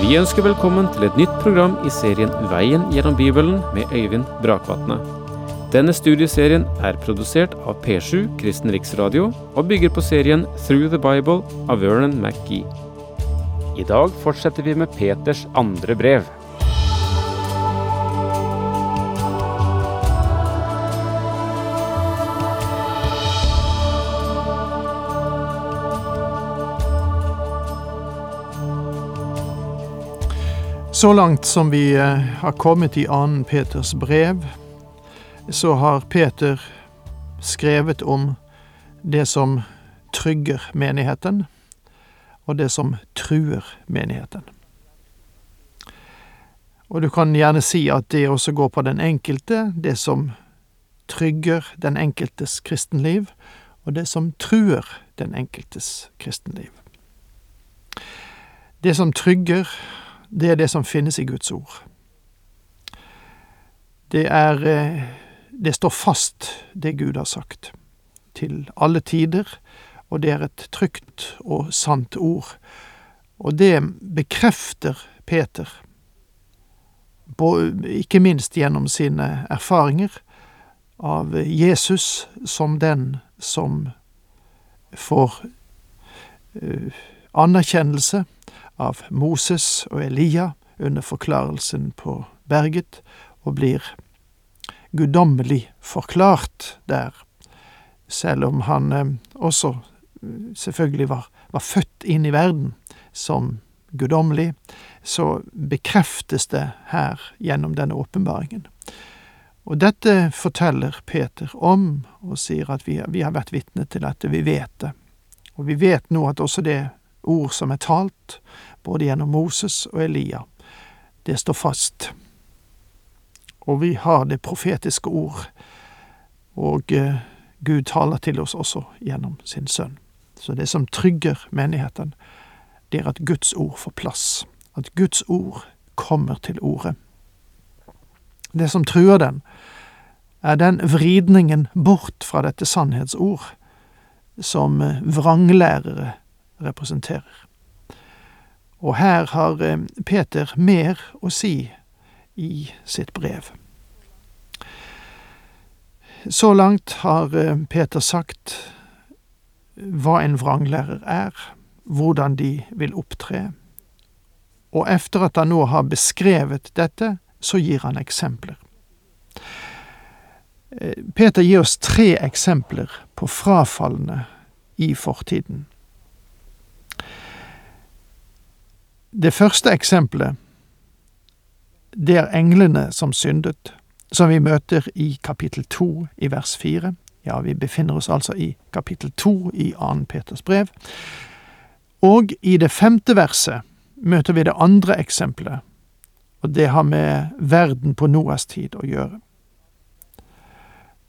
Vi ønsker velkommen til et nytt program i serien Veien gjennom Bibelen med Øyvind Brakvatne. Denne studieserien er produsert av P7 Kristen Riksradio og bygger på serien Through the Bible av Vernon McGee. I dag fortsetter vi med Peters andre brev. Så langt som vi eh, har kommet i annen Peters brev, så har Peter skrevet om det som trygger menigheten, og det som truer menigheten. Og du kan gjerne si at det også går på den enkelte, det som trygger den enkeltes kristenliv, og det som truer den enkeltes kristenliv. Det som trygger, det er det som finnes i Guds ord. Det er eh, Det står fast, det Gud har sagt, til alle tider, og det er et trygt og sant ord. Og det bekrefter Peter, ikke minst gjennom sine erfaringer av Jesus som den som får uh, anerkjennelse av Moses og Elia under forklarelsen på berget, og blir guddommelig forklart der, selv om han eh, også eh, selvfølgelig var, var født inn i verden som guddommelig, så bekreftes det her gjennom denne åpenbaringen. Og dette forteller Peter om, og sier at vi, vi har vært vitne til dette, vi vet det. Og vi vet nå at også det ord som er talt, både gjennom Moses og Elia. Det står fast. Og vi har det profetiske ord, og eh, Gud taler til oss også gjennom sin sønn. Så det som trygger menigheten, det er at Guds ord får plass, at Guds ord kommer til ordet. Det som truer den, er den vridningen bort fra dette sannhetsord som eh, vranglærere representerer. Og her har eh, Peter mer å si i sitt brev. Så langt har eh, Peter sagt hva en vranglærer er, hvordan de vil opptre, og efter at han nå har beskrevet dette, så gir han eksempler. Eh, Peter gir oss tre eksempler på frafalne i fortiden. Det første eksempelet, det er englene som syndet, som vi møter i kapittel to i vers fire. Ja, vi befinner oss altså i kapittel to i 2. Peters brev. Og i det femte verset møter vi det andre eksempelet, og det har med verden på Noas tid å gjøre.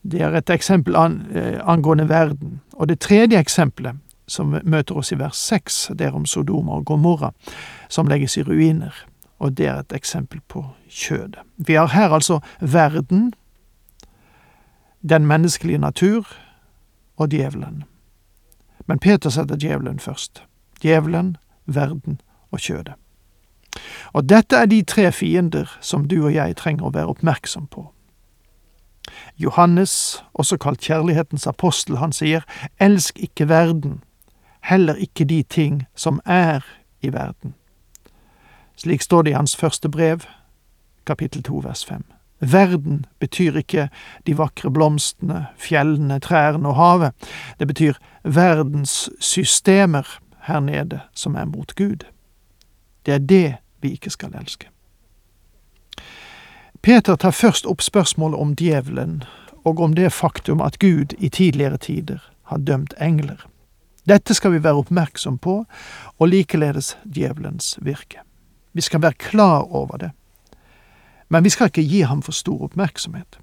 Det er et eksempel eh, angående verden. Og det tredje eksempelet, som møter oss i vers seks, det er om Sodoma og Gomorra, som legges i ruiner, og det er et eksempel på kjødet. Vi har her altså verden, den menneskelige natur og djevelen. Men Peter setter djevelen først. Djevelen, verden og kjødet. Og dette er de tre fiender som du og jeg trenger å være oppmerksom på. Johannes, også kalt kjærlighetens apostel, han sier, elsk ikke verden, heller ikke de ting som er i verden. Slik står det i hans første brev, kapittel to, vers fem. Verden betyr ikke de vakre blomstene, fjellene, trærne og havet. Det betyr verdens systemer her nede som er mot Gud. Det er det vi ikke skal elske. Peter tar først opp spørsmålet om djevelen, og om det faktum at Gud i tidligere tider har dømt engler. Dette skal vi være oppmerksom på, og likeledes djevelens virke. Vi skal være klar over det, men vi skal ikke gi ham for stor oppmerksomhet.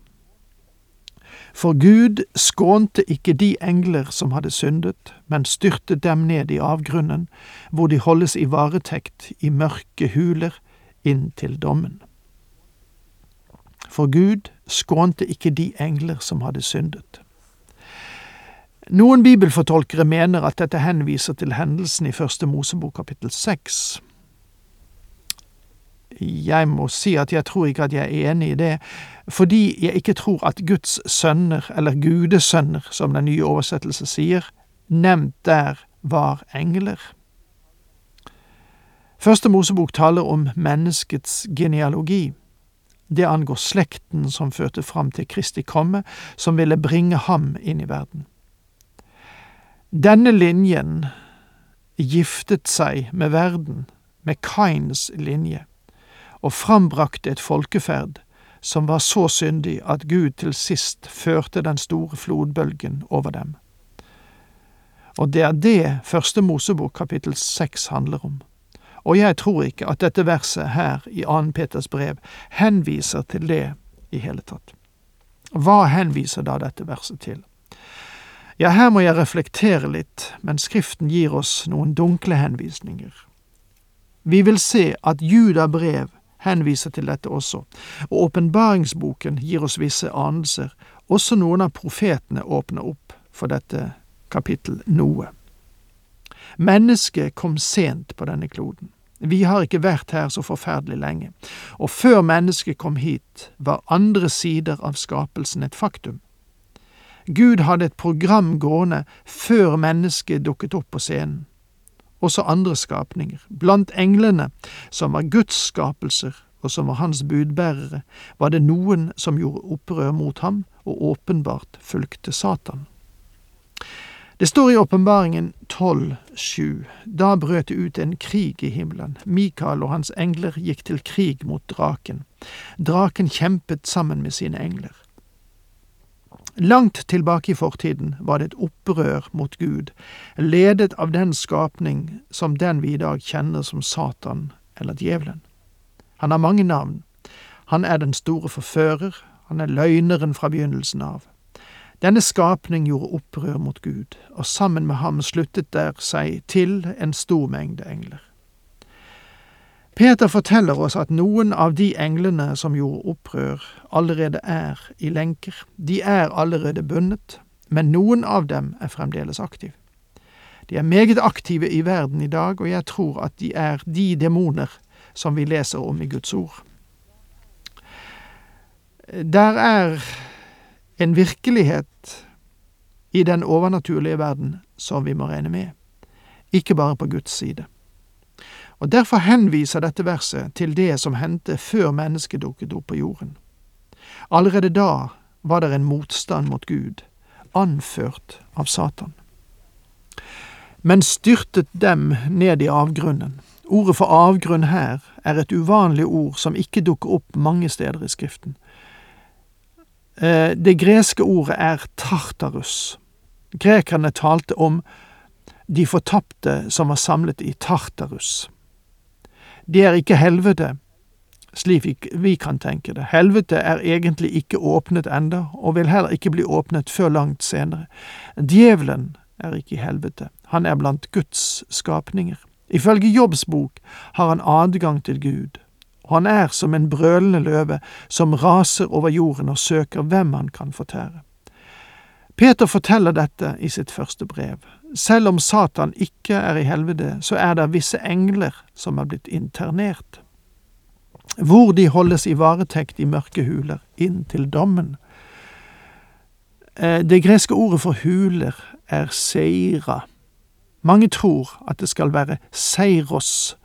For Gud skånte ikke de engler som hadde syndet, men styrtet dem ned i avgrunnen, hvor de holdes i varetekt i mørke huler inntil dommen. For Gud skånte ikke de engler som hadde syndet. Noen bibelfortolkere mener at dette henviser til hendelsen i Første Mosebok kapittel seks, Jeg må si at jeg tror ikke at jeg er enig i det, fordi jeg ikke tror at Guds sønner, eller gudesønner, som den nye oversettelse sier, nevnt der var engler. Første Mosebok taler om menneskets genealogi. Det angår slekten som førte fram til Kristi komme, som ville bringe ham inn i verden. Denne linjen giftet seg med verden, med Kains linje, og frambrakte et folkeferd som var så syndig at Gud til sist førte den store flodbølgen over dem. Og det er det Første Mosebok kapittel seks handler om. Og jeg tror ikke at dette verset her i 2. Peters brev henviser til det i hele tatt. Hva henviser da dette verset til? Ja, her må jeg reflektere litt, men Skriften gir oss noen dunkle henvisninger. Vi vil se at Juda brev henviser til dette også, og åpenbaringsboken gir oss visse anelser, også noen av profetene åpner opp for dette kapittel noe. Mennesket kom sent på denne kloden. Vi har ikke vært her så forferdelig lenge, og før mennesket kom hit, var andre sider av skapelsen et faktum. Gud hadde et program gående før mennesket dukket opp på scenen. Også andre skapninger, blant englene, som var Guds skapelser og som var hans budbærere, var det noen som gjorde opprør mot ham og åpenbart fulgte Satan. Det står i åpenbaringen 12,7. Da brøt det ut en krig i himmelen. Mikael og hans engler gikk til krig mot draken. Draken kjempet sammen med sine engler. Langt tilbake i fortiden var det et opprør mot Gud, ledet av den skapning som den vi i dag kjenner som Satan eller djevelen. Han har mange navn. Han er den store forfører, han er løgneren fra begynnelsen av. Denne skapning gjorde opprør mot Gud, og sammen med ham sluttet der seg til en stor mengde engler. Peter forteller oss at noen av de englene som gjorde opprør, allerede er i lenker. De er allerede bundet, men noen av dem er fremdeles aktive. De er meget aktive i verden i dag, og jeg tror at de er de demoner som vi leser om i Guds ord. Der er en virkelighet i den overnaturlige verden som vi må regne med, ikke bare på Guds side. Og Derfor henviser dette verset til det som hendte før mennesket dukket opp på jorden. Allerede da var det en motstand mot Gud, anført av Satan. Men styrtet dem ned i avgrunnen. Ordet for avgrunn her er et uvanlig ord som ikke dukker opp mange steder i Skriften. Eh, det greske ordet er tartarus. Grekerne talte om de fortapte som var samlet i Tartarus. Det er ikke helvete, slik vi kan tenke det. Helvete er egentlig ikke åpnet enda, og vil heller ikke bli åpnet før langt senere. Djevelen er ikke i helvete, han er blant Guds skapninger. Ifølge Jobbs bok har han adgang til Gud, og han er som en brølende løve som raser over jorden og søker hvem han kan fortære. Peter forteller dette i sitt første brev. Selv om Satan ikke er i helvete, så er det visse engler som er blitt internert, hvor de holdes i varetekt i mørke huler inntil dommen. Eh, det greske ordet for huler er seira. Mange tror at det skal være seiros,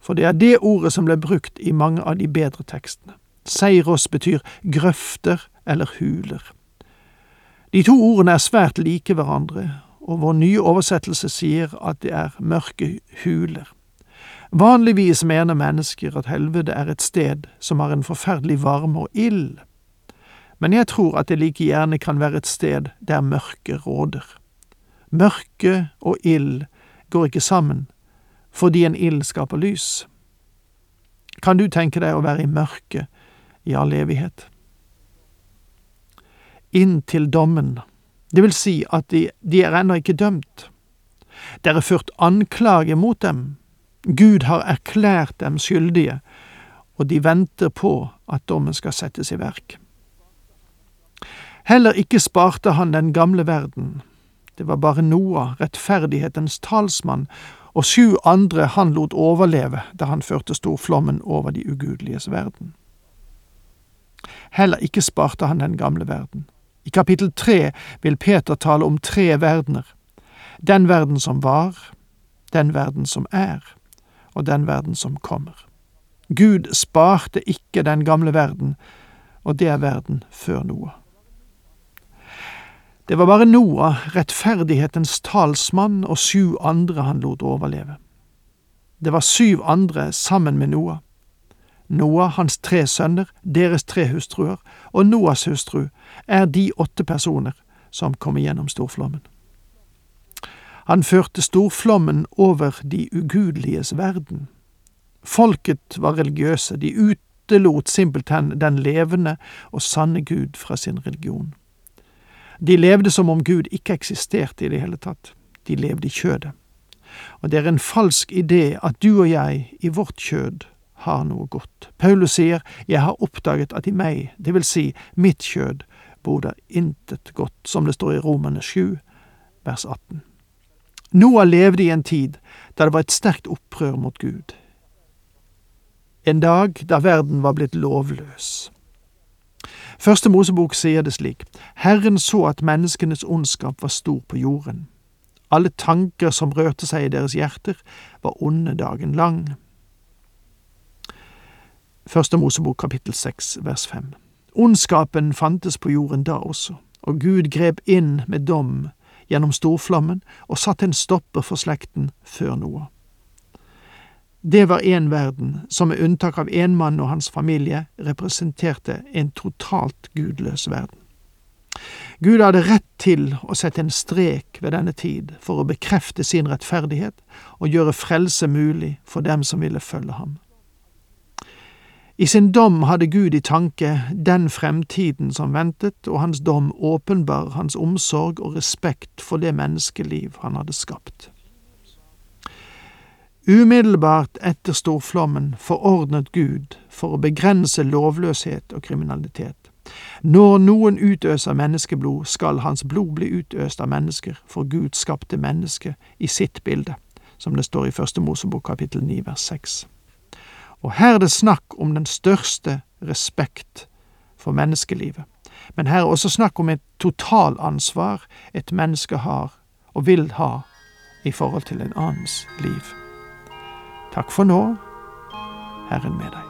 for det er det ordet som ble brukt i mange av de bedre tekstene. Seiros betyr grøfter eller huler. De to ordene er svært like hverandre, og vår nye oversettelse sier at det er mørke huler. Vanligvis mener mennesker at helvete er et sted som har en forferdelig varme og ild, men jeg tror at det like gjerne kan være et sted der mørket råder. Mørke og ild går ikke sammen, fordi en ild skaper lys. Kan du tenke deg å være i mørket i all evighet? Inntil dommen, det vil si at de, de er ennå ikke dømt. Det er ført anklage mot dem. Gud har erklært dem skyldige, og de venter på at dommen skal settes i verk. Heller ikke sparte han den gamle verden. Det var bare Noah, rettferdighetens talsmann, og sju andre han lot overleve da han førte storflommen over de ugudeliges verden. Heller ikke sparte han den gamle verden. I kapittel tre vil Peter tale om tre verdener. Den verden som var, den verden som er, og den verden som kommer. Gud sparte ikke den gamle verden, og det er verden før Noah. Det var bare Noah, rettferdighetens talsmann, og sju andre han lot overleve. Det var syv andre sammen med Noah. Noah, hans tre sønner, deres tre hustruer og Noahs hustru er de åtte personer som kom igjennom storflommen. Han førte storflommen over de ugudeliges verden. Folket var religiøse, de utelot simpelthen den levende og sanne Gud fra sin religion. De levde som om Gud ikke eksisterte i det hele tatt. De levde i kjødet. Og det er en falsk idé at du og jeg, i vårt kjød, har noe godt. Paulus sier, Jeg har oppdaget at i meg, det vil si mitt kjød, bor det intet godt, som det står i Romane 7, vers 18. Noah levde i en tid da det var et sterkt opprør mot Gud. En dag da verden var blitt lovløs. Første Mosebok sier det slik, Herren så at menneskenes ondskap var stor på jorden. Alle tanker som rørte seg i deres hjerter, var onde dagen lang. Første Mosebok kapittel seks vers fem. Ondskapen fantes på jorden da også, og Gud grep inn med dom gjennom storflammen og satte en stopper for slekten før Noah. Det var en verden som med unntak av én mann og hans familie representerte en totalt gudløs verden. Gud hadde rett til å sette en strek ved denne tid for å bekrefte sin rettferdighet og gjøre frelse mulig for dem som ville følge ham. I sin dom hadde Gud i tanke den fremtiden som ventet, og hans dom åpenbar hans omsorg og respekt for det menneskeliv han hadde skapt. Umiddelbart etter storflommen forordnet Gud for å begrense lovløshet og kriminalitet. Når noen utøser menneskeblod, skal hans blod bli utøst av mennesker, for Gud skapte mennesket i sitt bilde, som det står i Første Mosebok kapittel 9 vers 6. Og her er det snakk om den største respekt for menneskelivet. Men her er også snakk om et totalansvar et menneske har og vil ha i forhold til en annens liv. Takk for nå, Herren med deg.